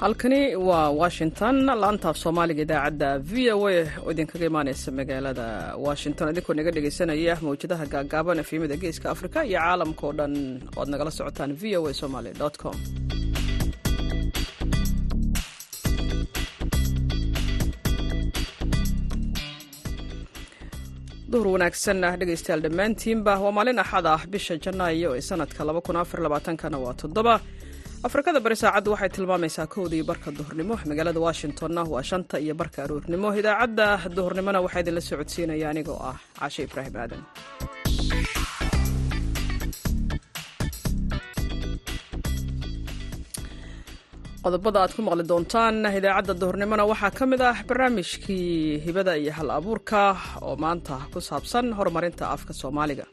halkani waa washington. Laantaaf soomaaliga idaacadda v o a oo idinkaga imaaneysa magaalada washington. Idinkoo naga dhegeysanaya mawjadaha gaagaaban efimada geeska afrika iyo caalamka oo dhan oad nagala socotaan v o a somaly com. Duhur wanaagsan ah dhegeystayaal dhammaantiinba waa maalin axad ah bisha janaayo ee sanadka kana waa toddoba afrikada bari saacaddu waxay tilmaamaysaa kowda iyo barka duhurnimo. Magaalada washingtonna waa shanta iyo barka aroornimo idaacadda duhurnimona waxaa idinla socodsiinaya anigoo ah caashe ibraahim aadan. Qodobada aad ku maqli doontaan idaacadda duhurnimona waxaa ka mid ah barnaamijkii hibada iyo hal abuurka oo maanta ku saabsan horumarinta afka soomaaliga.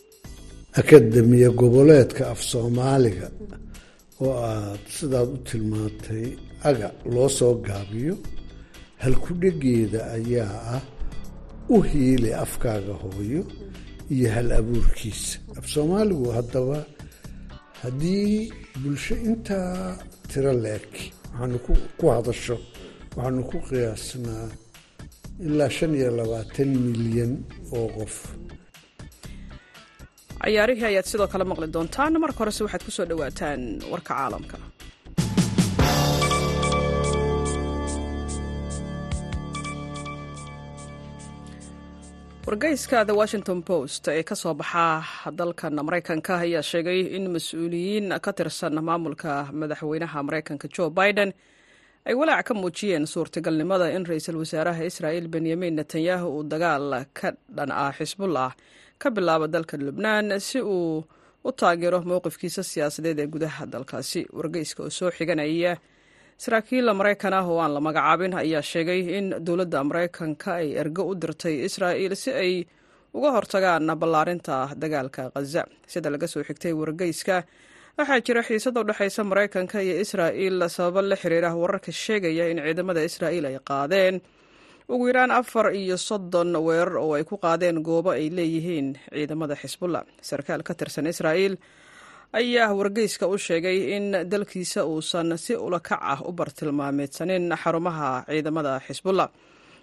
Akademiya goboleedka af soomaaliga oo aad sidaad u tilmaantay aga loo soo gaabiyo halkudhegeeda ayaa ah u hiili afkaaga hooyo iyo hal abuurkiisa. Af soomaaligu haddaba haddii bulsho intaa tiro leeg waxaanu ku hadasho waxaanu ku qiyaasnaa ilaa shan iyo labaatan milyan oo qof cayaarihii ayaad sidoo kale maqli doontaan. Marka horese waxaad ku soo dhowaataan warka caalamka. Wargeyska the washington post ee ka soo baxa dalkan maraykanka ayaa sheegay in mas'uuliyiin ka tirsan maamulka madaxweynaha maraykanka joe biden ay walaac ka muujiyeen suurtagalnimada in ra'iisul wasaaraha israa'il benyamin netanyahu uu dagaal ka dhan ah xisbullah ka bilaabo dalka lubnaan si uu u taageero mowqifkiisa siyaasadeed ee gudaha dalkaasi. Wargeyska oo soo xiganaya saraakiil maraykan ah oo aan la magacaabin ayaa sheegay in dowladda maraykanka ay ergo u dirtay israa'il si ay uga hortagaan ballaarinta dagaalka khaza sida laga soo xigtay wargeyska? Waxaa jira xiisad u dhexaysa maraykanka iyo israa'il sababo la xiriira wararka sheegaya in ciidamada israa'il ay qaadeen ugu yaraan afar iyo soddon weerar oo ay ku qaadeen goobo ay leeyihiin ciidamada xisbullah sarkaal ka tirsan israa'il ayaa wargeyska u sheegay in dalkiisa uusan si ulakac ah u bartilmaameedsanin xarumaha ciidamada xisbullah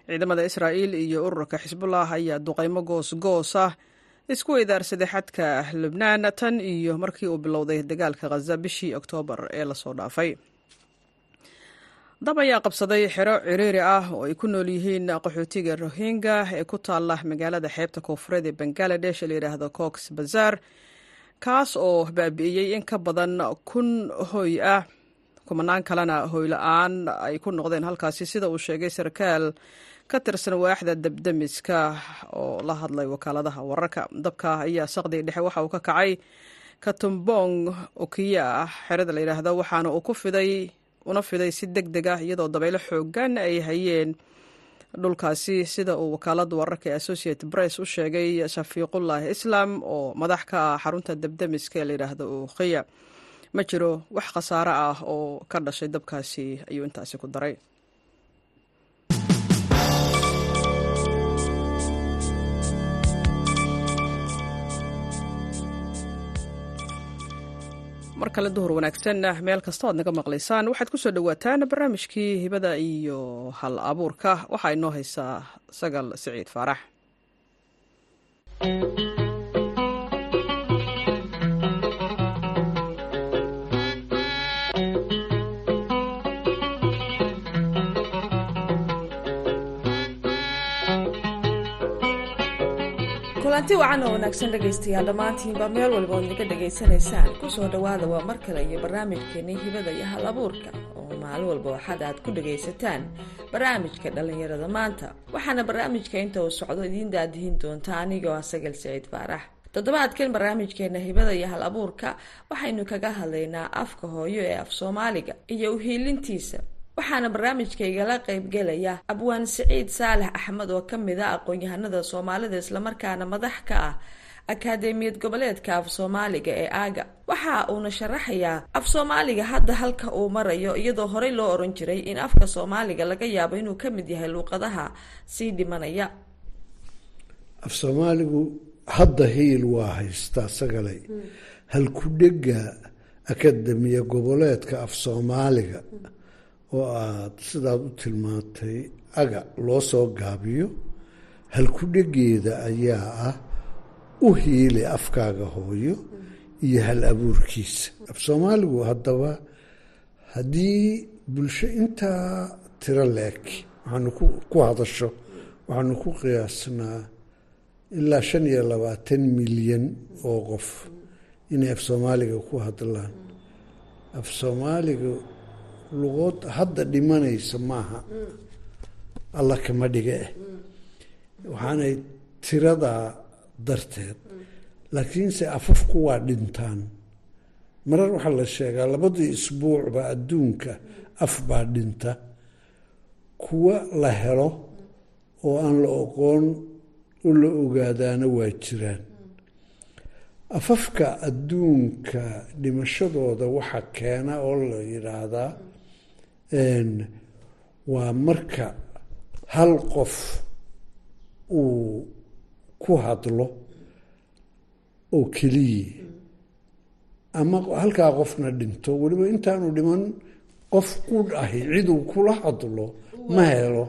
ciidamada israa'il iyo ururka xisbullah ayaa duqaymo goos-goos ah isku weydaarsaday xadka lubnaan tan iyo markii uu bilowday dagaalka khaza bishii oktoobar ee la soo dhaafay dab ayaa qabsaday xero ciriiri ah oo ay ku nool yihiin qaxootiga rohingya ee ku taala magaalada xeebta koonfureed ee bangaladesh la yidhaahdo cox bazaar kaas oo baabi'iyey in ka badan kun hoy ah. Kumanaan kalena hoyla-aan ay ku noqdeen halkaasi sida uu sheegay sarkaal ka tirsan waaxda dabdemiska oo la hadlay wakaaladaha wararka. Dabka ayaa saqdii dhexe waxa uu ka kacay katumbong okiya ah xerada waxaana uu ku fiday una fiday si deg deg ah iyadoo dabaylo xoogan ay hayeen. Dhulkaasi sida uu wakaalada wararka ee associated press u sheegay shafiiqullah islam oo madax ka ah xarunta dabdemiska ee layidhaahdo ukhiya. Ma jiro wax khasaare ah oo ka dhashay dabkaasi ayuu intaasi ku daray mar kale duhur wanaagsan meel kasta oad naga maqlaysaan. Waxaad ku soo dhowaataan barnaamijkii hibada iyo hal abuurka. Waxaa inoo haysaa sagal siciid faarax kulanti wacan oo wanaagsan dhegaystayaal dhammaantiinba meel walba ood naga dhegaysanaysaan ku soo dhowaada waa mar kale iyo barnaamijkeeni hibada iyo hal abuurka oo maalin walba waxaad aad ku dhagaysataan barnaamijka dhallinyarada maanta. Waxaana barnaamijka inta uu socdo idiin daadihin doonta anigoo ah sagal saciid faarax toddobaadkan barnaamijkeena hibada iyo hal abuurka waxaynu kaga hadlaynaa afka hooyo ee af soomaaliga iyo uhiilintiisa waxaana barnaamijkaygala qaybgelaya abwaan siciid saalax axmed oo ka mid a aqoon-yahanada soomaalida islamarkaana madax ka ah akaademiyad goboleedka af soomaaliga ee aaga. Waxa uuna sharaxayaa af soomaaliga hadda halka uu marayo iyadoo horey loo oran jiray in afka soomaaliga laga yaabo inuu ka mid yahay luuqadaha sii dhimanaya. Af soomaaligu hadda hiil waa haystaa sagalay halkudhega akademiya goboleedka af soomaaliga oo aad sidaad u tilmaantay aga loo soo gaabiyo halku-dhegeeda ayaa ah u hiili afkaaga hooyo iyo hal abuurkiisa. Af soomaaligu haddaba haddii bulsho intaa tiro leeg waxaanu ku hadasho waxaanu ku qiyaasnaa ilaa shan iyo labaatan milyan oo qof inay af soomaaliga ku hadlaan. Af soomaaliga luqood hadda dhimanaysa maaha alla kama dhiga eh waxaanay tiradaa darteed. Laakiinse afafku waa dhintaan. Marar waxaa la sheegaa labadii isbuucba adduunka af baa dhinta. Kuwa la helo oo aan la oqoon u la ogaadaana waa jiraan. Afafka adduunka dhimashadooda waxa keena oo la yidhaahdaa waa marka hal qof uu ku hadlo oo keliyi ama halkaa qofna dhinto weliba intaanu dhiman qof qudh ahi ciduu kula hadlo ma helo.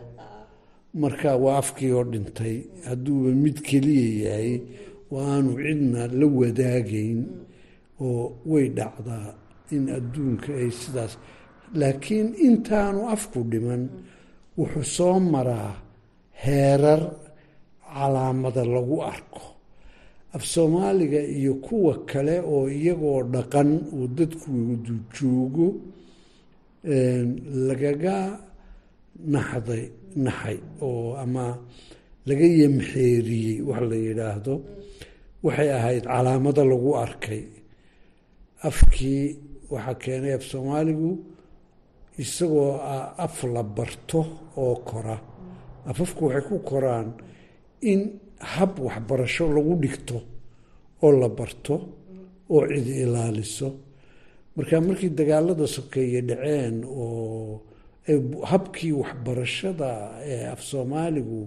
Marka waa afkii oo dhintay hadduuba mid keliya yahay oo aanu cidna la wadaagayn oo way dhacdaa in adduunka ay sidaas laakiin intaanu afku dhiman wuxuu soo maraa heerar calaamada lagu arko. Af soomaaliga iyo kuwa kale oo iyagoo dhaqan oo dadkudu joogo lagaga naxday naxay oo ama laga yamxeeriyey wax la yidhaahdo waxay ahayd calaamado lagu arkay. Afkii waxaa keenay af soomaaligu isagoo af la barto oo kora. Afafku waxay ku koraan in hab waxbarasho lagu dhigto oo la barto oo cidi ilaaliso. Marka markii dagaalada sokeeye dhaceen oo habkii waxbarashada ee af soomaaligu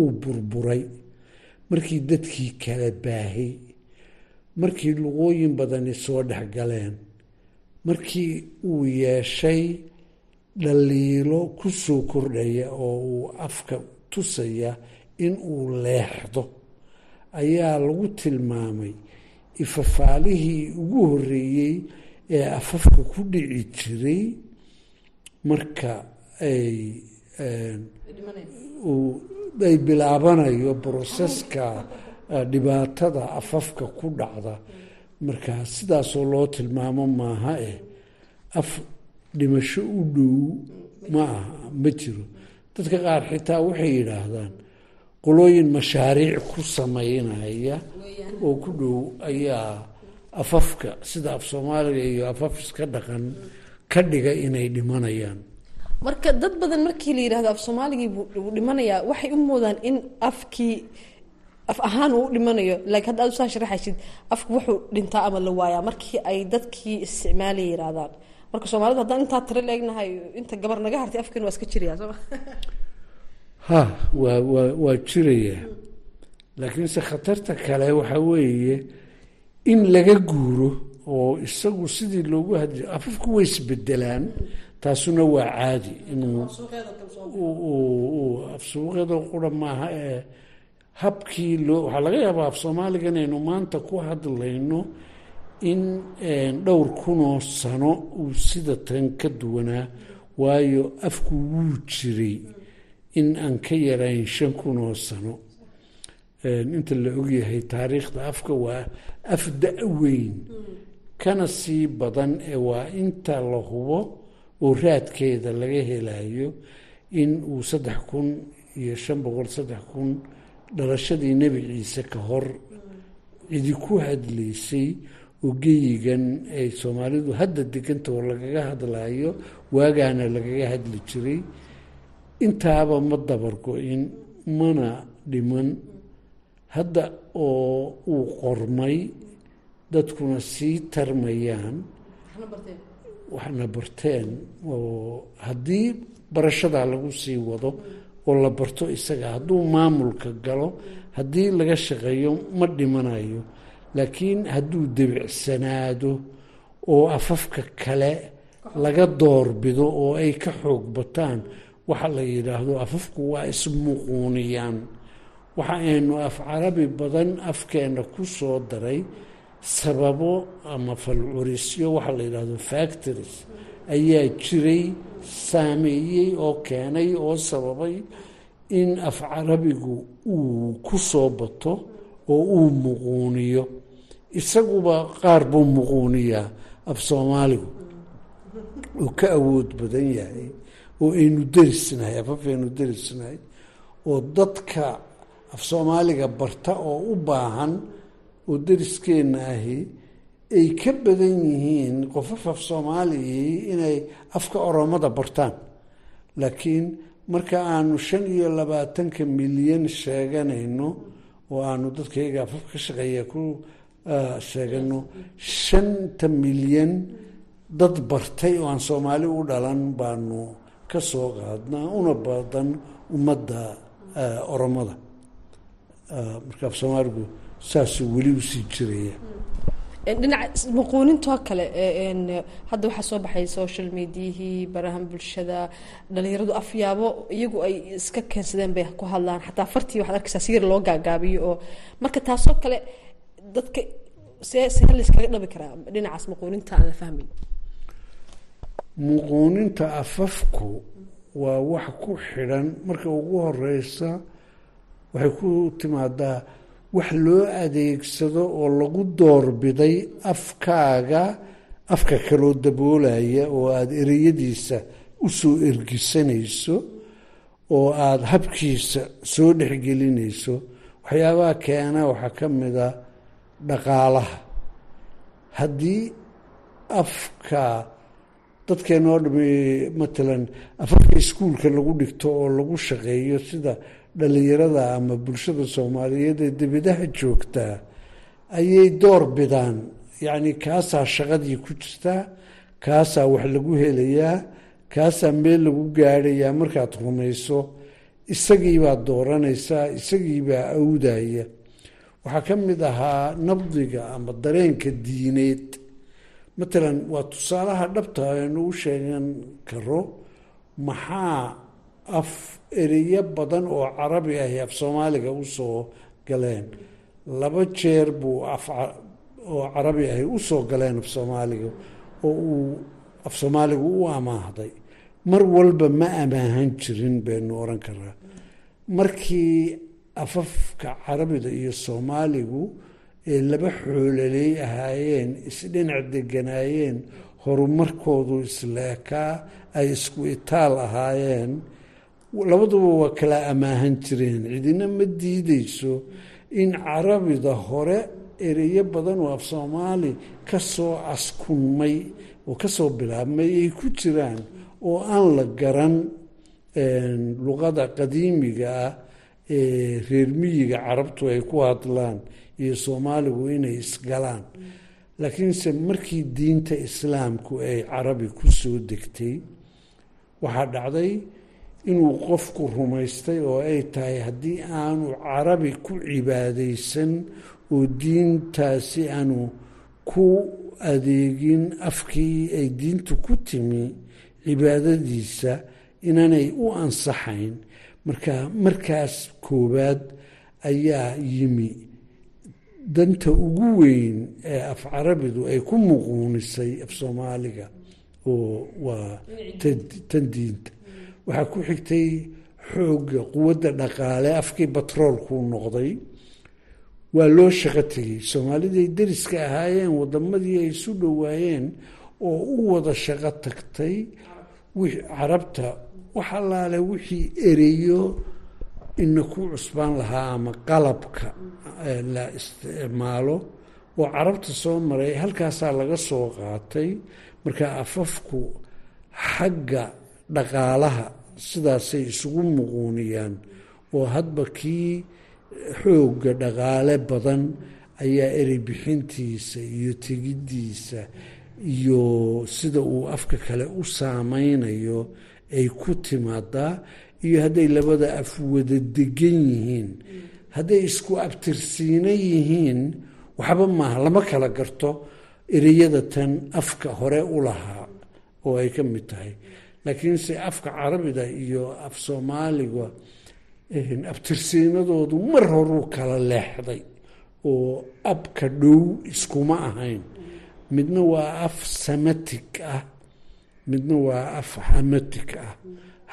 uu burburay markii dadkii kala baahay markii luqooyin badani soo dhex galeen markii uu yeeshay dhaliilo ku soo kordhaya oo uu afka tusaya in uu leexdo. Ayaa lagu tilmaamay ifafaalihii ugu horreeyey ee afafka ku dhici jiray marka ay ay bilaabanayo broseska dhibaatada afafka ku dhacda. Marka sidaasoo loo tilmaamo maaha eh af dhimasho u dhow ma aha ma jiro. Dadka qaar xitaa waxay yidhaahdaan qolooyin mashaariic ku sameynaya oo ku dhow ayaa afafka sida af soomaaliga iyo afaf iska dhaqan ka dhiga inay dhimanayaan. Marka dad badan markii la yidhahdo af soomaaligii buu dhimanayaa waxay u moodaan in afkii af ahaan uu dhimanayo. Laakiin hadda aad usaa sharaxaysid afku wuxuu dhintaa ama la waayaa markii ay dadkii isticmaalaya yidhahdaan marka soomaalida haddaan intaa tiro leegnahay inta gabar naga hartay afkeena waa iska jiraya sooma ha waa waa waa jiraya laakiinse khatarta kale waxaa weeye in laga guuro oo isagu sidii loogu hadli afafku way isbedelaan taasuna waa caadi. Inuu af suuqyada qura maaha ee habkii loo waxaa laga yaabaa af soomaaliga inaynu maanta ku hadlayno in dhowr kunoo sano uu sida tan ka duwanaa waayo afku wuu jiray in aan ka yarayn shan kunoo sano. Inta la ogyahay taariikhda afka waa af da-weyn kana sii badan ee waa inta la hubo oo raadkeeda laga helayo in uu saddex kun iyo shan boqol saddex kun dhalashadii nebi ciise ka hor cidi ku hadlaysay oo geyigan ay soomaalidu hadda deganta oo lagaga hadlayo waagaana lagaga hadli jiray. Intaaba ma dabargo-in mana dhiman. Hadda oo uu qormay dadkuna sii tarmayaan. Waxna barteen. Oo haddii barashadaa lagu sii wado oo la barto isaga hadduu maamulka galo haddii laga shaqeeyo ma dhimanayo laakiin hadduu debicsanaado oo afafka kale laga doorbido oo ay ka xoog bataan waxa la yidhaahdo afafku waa ismuquuniyaan. Waxa aynu af carabi badan afkeena ku soo daray sababo ama falcurisyo waxa la yidhaahdo factories ayaa jiray saameeyey oo keenay oo sababay in af carabigu uu ku soo bato oo uu muquuniyo isaguba qaar buu muquuniyaa af soomaaligu. Uu ka awood badan yahay oo aynu derisnahay afaf aynu derisnahay oo dadka af soomaaliga barta oo u baahan oo deriskeenna ahi ay ka badan yihiin qofaf af soomaaliyii inay afka oromada bartaan. Laakiin marka aanu shan iyo labaatanka milyan sheeganayno oo aanu dadkayga afaf ka shaqeeya ku sheegano shanta milyan dad bartay oo aan soomaali u dhalan baanu ka soo qaadnaa una badan ummadda oromada. Marka af soomaaligu saasuu weli u sii jiraya dhinaca muquunintoo kale hadda waxaa soo baxay social mediahii barahan bulshada dhalinyaradu afyaabo iyagu ay iska keensadeen bay ku hadlaan. Xataa fartii waxaad arkaysaa si yar loo gaagaabiyo oo marka taasoo kale dadka see see dhabi karaa dhinacaas muquuninta aan la fahmayn muquuninta afafku waa wax ku xidhan. Marka ugu horeysa waxay ku timaadaa wax loo adeegsado oo lagu doorbiday afkaaga afka kaloo daboolaya oo aada ereyadiisa u soo ergisanayso oo aada habkiisa soo dhexgelinayso. Waxyaabaha keena waxaa ka mida dhaqaalaha. Haddii afka dadkeenoo dhami matalan afafka iskuulka lagu dhigto oo lagu shaqeeyo sida dhalinyarada ama bulshada soomaaliyeed ee debedaha joogtaa ayay door bidaan. Yacni kaasaa shaqadii ku jirtaa kaasaa wax lagu helayaa kaasaa meel lagu gaadhayaa markaad rumayso isagiibaad dooranaysaa isagiibaa awdaya waxaa ka mid ahaa nabdiga ama dareenka diineed. Matalan waa tusaalaha dhabta aynu u sheegan karo maxaa af ereyo badan oo carabi ahi af soomaaliga u soo galeen? Laba jeer buu af oo carabi ahi u soo galeen af soomaaliga oo uu af soomaaligu u amaahday mar walba ma amaahan jirin baynu oran karaa markii afafka carabida iyo soomaaligu ee laba xoololey ahaayeen isdhinac deganaayeen horumarkoodu isleekaa ay isku itaal ahaayeen labaduba waa kala amaahan jireen. Cidina ma diideyso in carabida hore ereyo badan oo af soomaali ka soo askunmay oo ka soo bilaabmay ay ku jiraan oo aan la garan luqada qadiimiga ah reer miyiga carabtu ay ku hadlaan iyo soomaaligu inay isgalaan. Laakiinse markii diinta islaamku ay carabi ku soo degtay waxaa dhacday inuu qofku rumaystay oo ay tahay haddii aanu carabi ku cibaadaysan oo diintaasi aanu ku adeegin afkii ay diintu ku timi cibaadadiisa inaanay u ansaxayn marka markaas koowaad ayaa yimi. Danta ugu weyn ee af carabidu ay ku muquunisay af soomaaliga oo waa tan diinta. Waxaa ku xigtay xoogga quwadda dhaqaale afkii batroolkuu noqday. Waa loo shaqo tegey. Soomaaliday deriska ahaayeen wadamadii ay isu dhowaayeen oo u wada shaqo tagtay carabta wax allaale wixii ereyo ina ku cusbaan lahaa ama qalabka la isticmaalo oo carabta soo maray halkaasaa laga soo qaatay. Marka afafku xagga dhaqaalaha sidaasay isugu muquuniyaan oo hadba kii xoogga dhaqaale badan ayaa erey bixintiisa iyo tegiddiisa iyo sida uu afka kale u saameynayo ay ku timaadaa iyo hadday labada af wada degan yihiin hadday isku abtirsiina yihiin waxba maaha. Lama kala garto ereyada tan afka hore u lahaa oo ay ka mid tahay. Laakiinse afka carabida iyo af soomaaliga abtirsiinadoodu mar horuu kala leexday oo abka dhow iskuma ahayn. Midna waa af samatic ah midna waa af hamatic ah.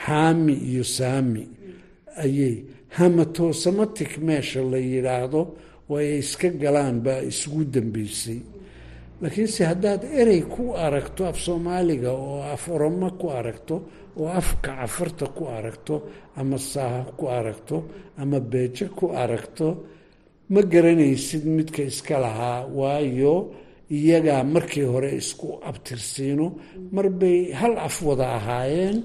Xaami iyo saami ayay hamatosamatic meesha la yidhaahdo oo ay iska galaan baa isugu dambeysay. Laakiinse haddaad erey ku aragto af soomaaliga oo af oromo ku aragto oo afka cafarta ku aragto ama saaha ku aragto ama beejo ku aragto ma garanaysid midka iska lahaa waayo iyagaa markii hore isku abtirsiino marbay hal af wada ahaayeen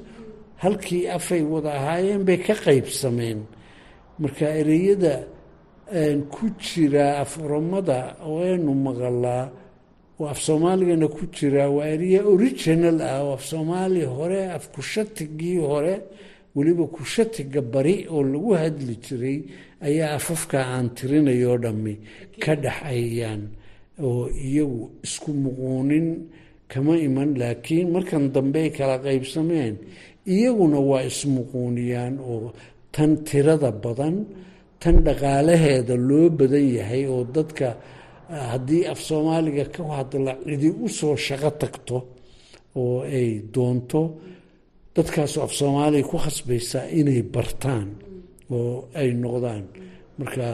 halkii afay wada ahaayeen bay ka qaybsameen. Marka ereyada ku jira af oromada aynu maqalaa oo af soomaaligana ku jira waa ereya original ah oo af soomaaliya hore af kushatigii hore weliba kushatiga bari oo lagu hadli jiray ayaa afafka aan tirinayoo dhammi ka dhexayaan oo iyagu isku muquunin kama iman laakiin markan dambey kala qaybsameen iyaguna waa ismuquuniyaan oo tan tirada badan tan dhaqaalaheeda loo badan yahay oo dadka haddii af soomaaliga ka hadla cidi u soo shaqo tagto oo ay doonto dadkaasoo af soomaaliga ku khasbaysaa inay bartaan oo ay noqdaan. Marka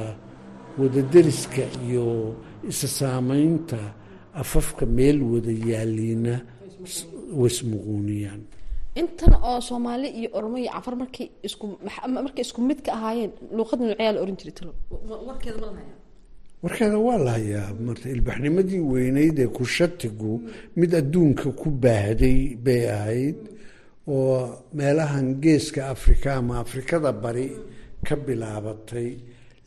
wadaderiska iyo isa saamaynta afafka meel wada yaaliina waismuquuniyaan intan oo soomaali iyo oromo iyo cafar markay isku markay isku mid ka ahaayeen luuqad nuucyaa la oran jiray talo. Warkeeda ma lahaya warkeeda waa la hayaa marta ilbaxnimadii weyneyd ee kushatigu mid adduunka ku baahday bay ahayd oo meelahan geeska afrika ama afrikada bari ka bilaabatay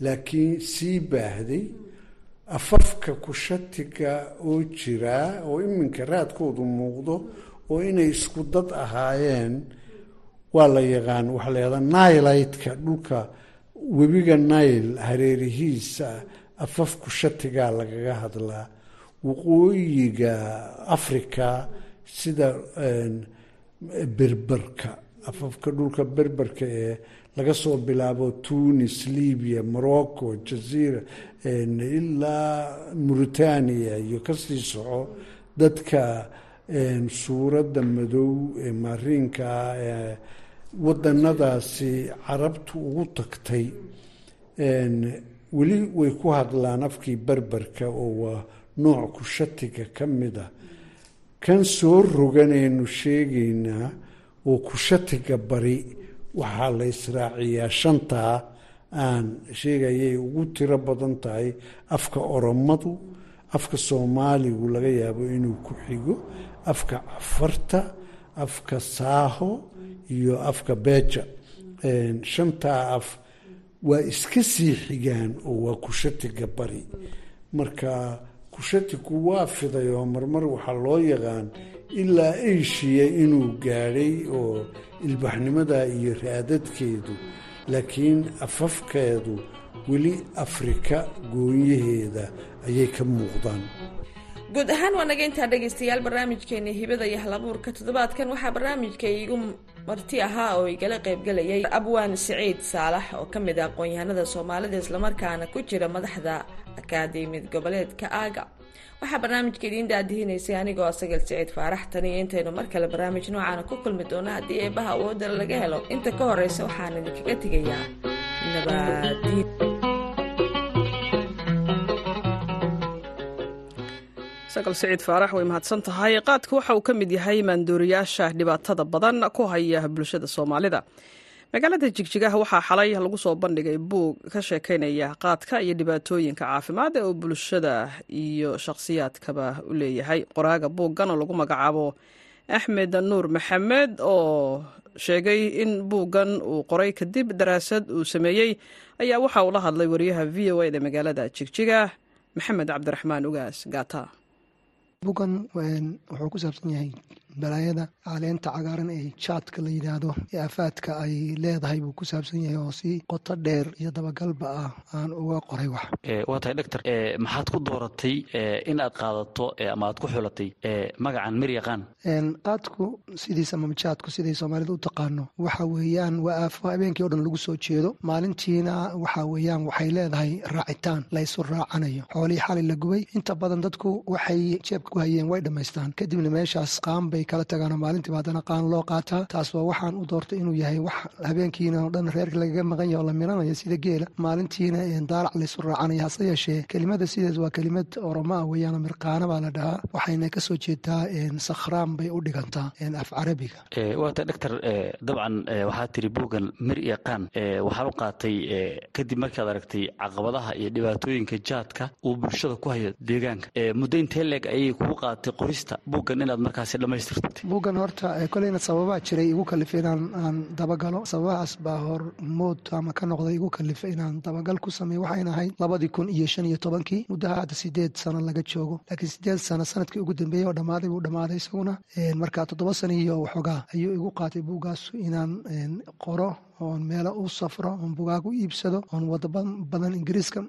laakiin sii baahday afafka kushatiga oo jiraa oo iminka raadkoodu muuqdo oo inay isku dad ahaayeen waa la yaqaan waxaa la yahdaa dhulka webiga nail hareerihiisa afaf kushatigaa lagaga hadlaa. Waqooyiga africa sida berberka afafka dhulka berberka ee laga soo bilaabo tunis libya morocco jaziira ilaa mauritania iyo ka sii soco dadka suuradda madow ee maariinka ah ee wadanadaasi carabtu ugu tagtay. Weli way ku hadlaan afkii berberka oo waa nooc kushatiga ka mid a kan soo roganaynu sheegaynaa oo kushatiga bari waxaa la israaciyaa shantaa aan sheegayay ugu tiro badan tahay afka oromadu afka soomaaligu laga yaabo inuu ku xigo afka cafarta afka saaho iyo afka beeja. Shantaa af waa iska sii xigaan oo waa kushatiga bari. Marka kushatigu waa fiday oo marmar waxaa loo yaqaan ilaa eshiya inuu gaadhay oo ilbaxnimada iyo raadadkeedu laakiin afafkeedu weli afrika goonyaheeda ayay ka muuqdaan. Guud ahaan waa naga intaa dhegaystayaal barnaamijkeeni hibada iyo halabuurka toddobaadkan waxaa barnaamijka iigu marti ahaa oo igala qaybgalayay abwaan siciid saalax oo ka mid ah aqoon-yahanada soomaalida islamarkaana ku jira madaxda akaademiyad goboleedka aaga. Waxaa barnaamijka idiin daadihinaysay anigoo asagal siciid faarax tan iyo intaynu mar kale barnaamij noocaana ku kulmi doono haddii eebaha awoodala laga helo. Inta ka horeysa waxaan idinkaga tegayaa nabadiin sagal siciid faarax way mahadsan tahay. Qaadka waxa uu ka mid yahay maandooriyaasha dhibaatada badan ku haya bulshada soomaalida magaalada jigjigaha waxaa xalay lagu soo bandhigay buug ka sheekeynaya qaadka iyo dhibaatooyinka caafimaad ee uu bulshada iyo shakhsiyaadkaba u leeyahay. Qoraaga buuggan oo lagu magacaabo axmed nuur maxamed oo sheegay in buuggan uu qoray kadib daraasad uu sameeyey ayaa waxa uu la hadlay wariyaha v o eda magaalada jigjiga maxamed cabdiraxmaan ugaas gaata balaayada caleenta cagaaran ee jaadka la yidhaahdo ee aafaadka ay leedahay buu ku saabsan yahay oo si qoto dheer iyo dabagalba ah aan uga qoray wax. Waa tahay doctor. Maxaad ku dooratay in aad qaadato ama aad ku xulatay magacan miryaqaan qaadku sidiisa mamajaadku siday soomaalida u taqaano waxa weeyaan waa aafo habeenkii o dhan lagu soo jeedo. Maalintiina waxa weeyaan waxay leedahay raacitaan laysu raacanayo. Xoolihii xalay la gubay inta badan dadku waxay jeebka ku hayeen way dhammaystaan. Kadibna meeshaas qaan bay kala tagaano maalintiiba haddana qaan loo qaataa taas waa waxaan u doortay inuu yahay wax habeenkiina oo dhan reerka lagaga maqan yahay oo la miranayo sida geela. Maalintiina daalac laysu raacanayo hase yeeshee. Kelimada sideed waa kelimad oromo ah weeyaan mirqaana baa la dhahaa. Waxayna ka soo jeedaa sakhraan bay u dhigantaa af carabiga. Waata doctor dabcan waxaa tiri buuggan mir iyo qaan. Waxaad u qaatay kadib markaad aragtay caqabadaha iyo dhibaatooyinka jaadka uu bulshada ku hayo deegaanka. Muddo intee leeg ayay kugu qaadatay qorista buuggan inaad markaasi dhammaystirto buuggan horta koleyna sababaa jiray igu kalifa inaan aan dabagalo. Sababahaas baa hormood ama ka noqday igu kalifa inaan dabagal ku sameeyo waxayna ahayd labadii kun iyo shan iyo tobankii muddaha hadda sideed sano laga joogo. Laakiin sideed sano sannadkii ugu dambeeyey oo dhammaaday buu dhammaaday isaguna. Marka toddoba sano iyo waxoogaa ayuu igu qaatay buuggaas inaan qoro oon meelo u safro oon bugaag u iibsado oon wada badan ingiriiska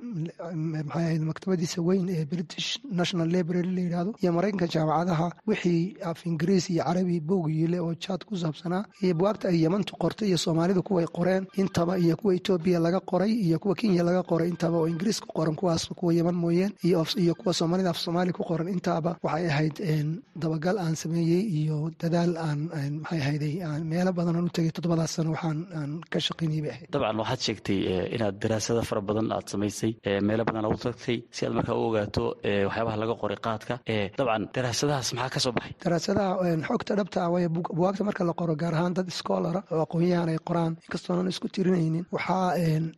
maxay maktabadiisa weyn ee british national library la yidhaahdo iyo maraykanka jaamacadaha wixii af ingiriis iyo carabi buug yiile oo jaad ku saabsanaa iyo bugaagta ay yemantu qortay iyo soomaalidu kuway qoreen intaba iyo kuwa etoobiya laga qoray iyo kuwa kenya laga qoray intaba oo ingiriis ku qoran kuwaas kuwa yeman mooyeen iyo kuwa soomaalida af soomaali ku qoran intaaba waxay ahayd dabagal aan sameeyey iyo dadaal aan maxay ahayday meelo badan aan u tegay toddobadaas sano waxaan dabcan waxaad sheegtay inaad daraasado fara badan aad samaysay meelo badan aad u tagtay si aad markaa u ogaato waxyaabaha laga qoray qaadka. Dabcan daraasadahaas maxaa ka soo baxay? Daraasadaha xogta dhabta ah waay buwaagta marka la qoro gaar ahaan dad schoolara oo aqoon-yahan ay qoraan inkastoonan isku tirinaynin waxaa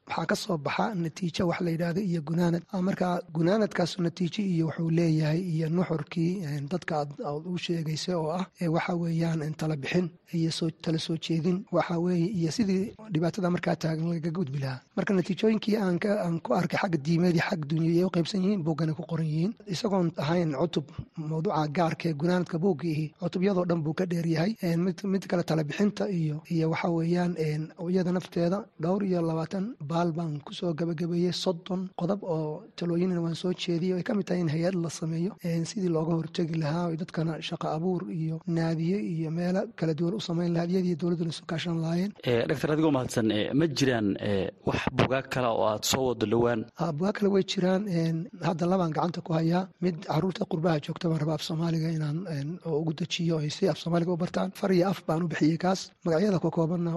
waxaa ka soo baxa natiijo wax la yidhaahdo iyo gunaanad. Marka gunaanadkaasu natiijo iyo wuxuu leeyahay iyo nuxurkii dadka aad u sheegaysa oo ah waxa weeyaan tala bixin iyo tala soo jeedin. Waxa weeye iyo sidii dhibaatada markaa taagan lagaga gudbi lahaa marka natiijooyinkii aan ku arkay xagga diimeed dunyada ay u qaybsan yihiin buuggana ku qoran yihiin. Isagoon ahayn cutub mawduuca gaarka gunaanadka buuggiihi cutubyadoo dhan buu ka dheeryahay mid kale talebixinta iyo iyo waxa weeyaan iyada nafteeda dhowr iyo labaatan baal baan ku soo gabagabeeyey soddon qodob oo talooyinna waan soo jeediyey. Ay ka mid tahay in hay'ad la sameeyo. Sidii looga hortegi lahaa dadkana shaqo abuur iyo naadiye iyo meelo kala duwan u samayn lahaa iyada iyo dowladduna isu kaashan lahaayeen adigoo mahadsan ma jiraan wax bugaag kale oo aad soo wado dhowaan? Bugaag kale way jiraan hadda labaan gacanta ku hayaa mid carruurta qurbaha joogta baan rabaa af soomaaliga inaan ugu dejiyo si af soomaaliga u bartaan. Far iyo af baan u bixiyey kaas. Magacyada ka koobanna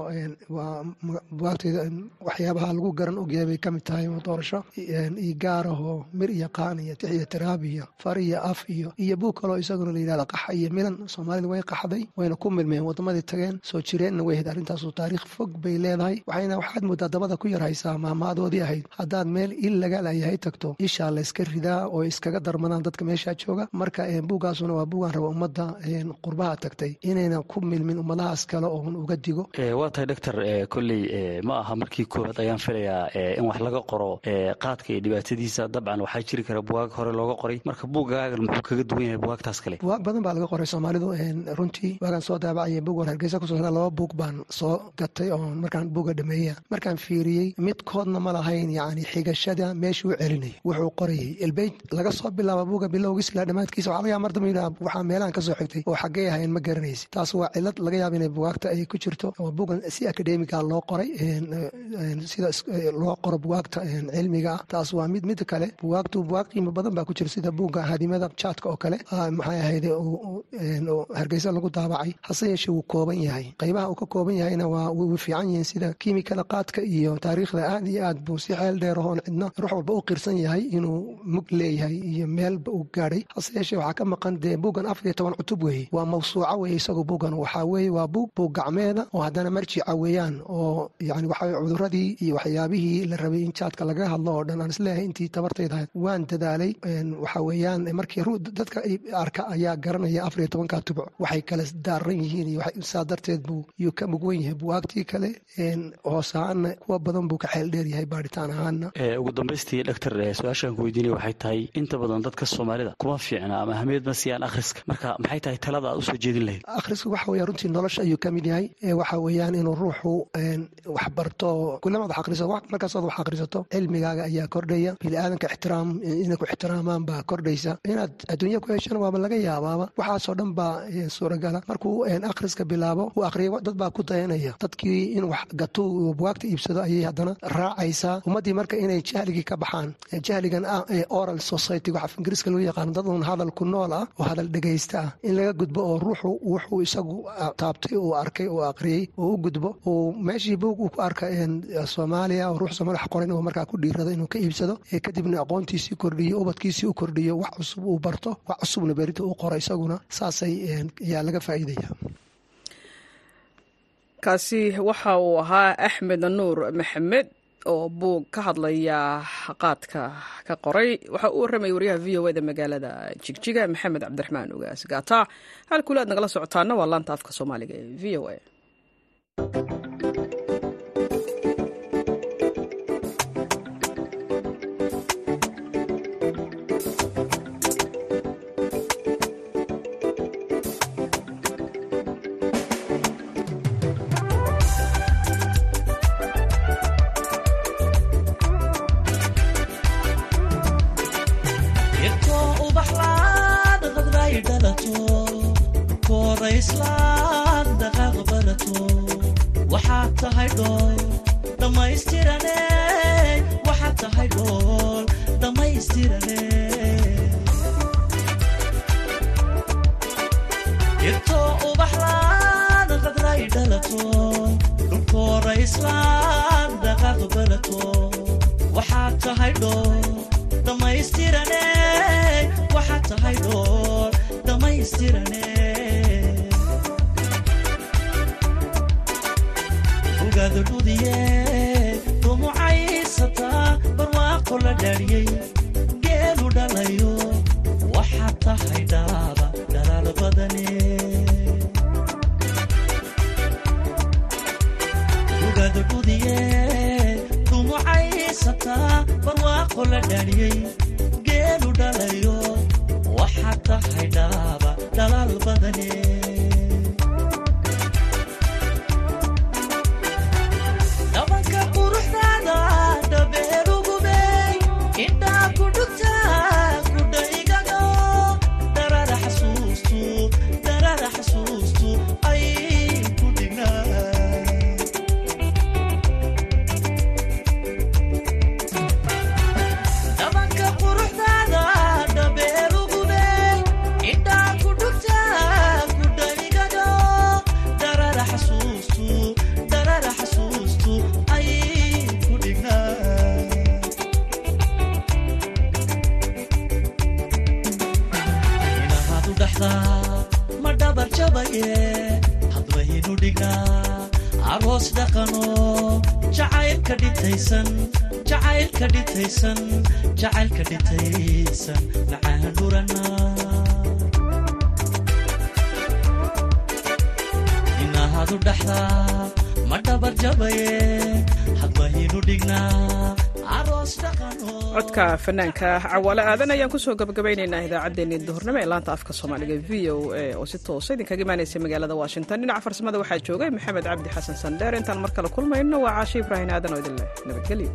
waa bugaagteyda waxyaabaha lagu garan ogyahay bay ka mid tahay doorasho iyo gaarahoo mir iyo qaan iyo tix iyo tiraab iyo far iyo af iyo iyo buug kaloo isaguna la yidhahda qaxa iyo milan. Soomaalida way qaxday wayna ku milmeen waddamadii tageen soo jireenna way ahayd arrintaasu taariikh fog bay leedahay waxayna waxaad dabada ku yar haysaa maamaadoodii ahayd. Haddaad meel il laga layahay tagto. Ishaa layska ridaa oo iskaga darmadaan dadka meeshaa jooga. Marka buuggaasuna waa buugaan raba ummadda qurbaha tagtay. Inayna ku milmin ummadahaas kale oon uga digo. Waa tahay doctor kolley ma aha markii koowaad ayaan filayaa in wax laga qoro qaadka iyo dhibaatadiisa. Dabcan waxaa jiri kara bugaag hore looga qoray. Marka buuggaagan muxuu kaga duwan yahay bugaagtaas kale? Bugaag badan baa laga qoray soomaalidu runtii. Waagaan soo daabacaya buug war hargeysa ku soo laba buug baan soo gatay oo markaan buuga dhameeya markaan fiiriyey midkoodna ma lahayn yacni xigashada meeshuu celinayo wuxuu qorayay ilbeyt laga soo bilaaba buuga bilowgiis ilaa dhammaadkiisa waxaa laga yaaba mar dambe yidhaha waxaa meelahan ka xigtay oo xaggee ahayn ma garanaysa taas waa cilad laga yaaba inay bugaagta ay ku jirto oo buugan si akademiga loo qoray sida loo qoro bugaagta cilmiga. Ah taas waa mid mid kale bugaagtu bugaag qiimo badan baa ku jira sida buugga hadimada jaadka oo kale maxay ahayd hargeysa lagu daabacay. Hase yeeshee wuu kooban yahay. Qaybaha uu ka kooban yahayna waa way fiican yihiin sida kiimikada qaadka iyo taariikhda aad iyo aad buu si xeel dheerahoon cidna ruux walba u qirsan yahay inuu mug leeyahay iyo meelba uu gaadhay. Hase yeeshee waxaa ka maqan dee buuggan afar iyo toban cutub weeye. Waa mawsuuca weeye isagoo buuggan waxaa weeye waa buug buug gacmeeda oo haddana marjica weeyaan oo yani waxaa cuduradii iyo waxyaabihii la rabay in jaadka laga hadlo oo dhan aan is leeyahay intii tabartayda waan dadaalay waxa weeyaan markii dadka arka ayaa garanaya afar iyo tobanka tubuc. Waxay kala daaran yihiin iyo saa darteed buu yuu ka mugwan yahay. Buwaagtii kale hoos ahaanna kuwa badan buu ka xeel dheer yahay baadhitaan ahaanna. Ugu dambaystii dhaktar su'aashaan ku weydiinaya waxay tahay inta badan dadka soomaalida kuma fiicna ama ahmiyad ma siiyaan akhriska. Marka maxay tahay talada aad u soo jeedin lahayd? Akhrisku waxa weya runtii nolosha ayuu ka mid yahay. Waxa weeyaan inuu ruuxu wax barto kulamaad wax markaasood wax akhrisato cilmigaaga ayaa kordhaya biniaadanka ixtiraam inay ku ixtiraamaan baa kordhaysa. Inaad adduunya ku heshana waaba laga yaabaaba waxaasoo dhan baa suuragala. Markuu akhriska bilaabo uu akhriya dad baa ku dayanaya. Dadkii in wax gato uu bugaagta iibsado ayay haddana raacaysaa. Ummaddii marka inay jahligii ka baxaan jahligan ah ee oral society waxa ingiriiska loo yaqaano dad un hadal ku nool ah oo hadal dhegaysta ah in laga gudbo oo ruuxu wuxuu isagu taabtay uu arkay uu aqriyey oo u gudbo uu meeshii buug uu ku arka soomaaliya oo ruux soomaali wax qoran uu markaa ku dhiirado inuu ka iibsado kadibna aqoontiisii kordhiyo ubadkiisii u kordhiyo wax cusub uu barto wax cusubna berita uu qoro isaguna saasay ayaa laga faa'iidaya kaasi waxa uu ahaa axmed nuur maxamed oo buug ka hadlaya qaadka ka qoray. Waxa uu warramaya waryaha v o eda magaalada jigjiga maxamed cabdiraxmaan ogaas gaata. Halkule aad nagala socotaana waa laanta afka soomaaliga ee v o a islaag dhaqaaq barato waxaad tahay dhool dhammaystirane. Waxaad tahay dhool dhammaystirane. Irto ubaxlaan qadray dhalato. Dhulkoora islaag dhaqaaq barato waxaad tahay dhool dhammaystirane. Waxaad tahay dhool dhammaystirane. kula dhaadhiyey geelu dhalayo waxaad tahay dhaaba dhalaal badane ugaada gudiye dumucaysataa barwaaqo la dhaadhiyey geelu dhalayo waxaad tahay dhaaba dhalaal badane aasaa ma dhabar jabaye hadwahinu dhigaa aroos dhaqano jacaylka dhintaysan jacaylka dhintaysan jacaylka dhintaysan nacaan dhurana inahadu dhaxdaa ma dhabar jabaye hadwahinu dhignaa codka fanaanka cawaale aadan ayaan ku soo gabagabaynaynaa idaacaddeenii duhurnimo ee laanta afka soomaaliga v o a oo si toosa idinkaga imaanaysa magaalada washington. Dhinaca farsamada waxaa joogay maxamed cabdi xasan sandheer intaan mar kale kulmayno waa caashe ibraahin aadan oo idin leh nabadgelyo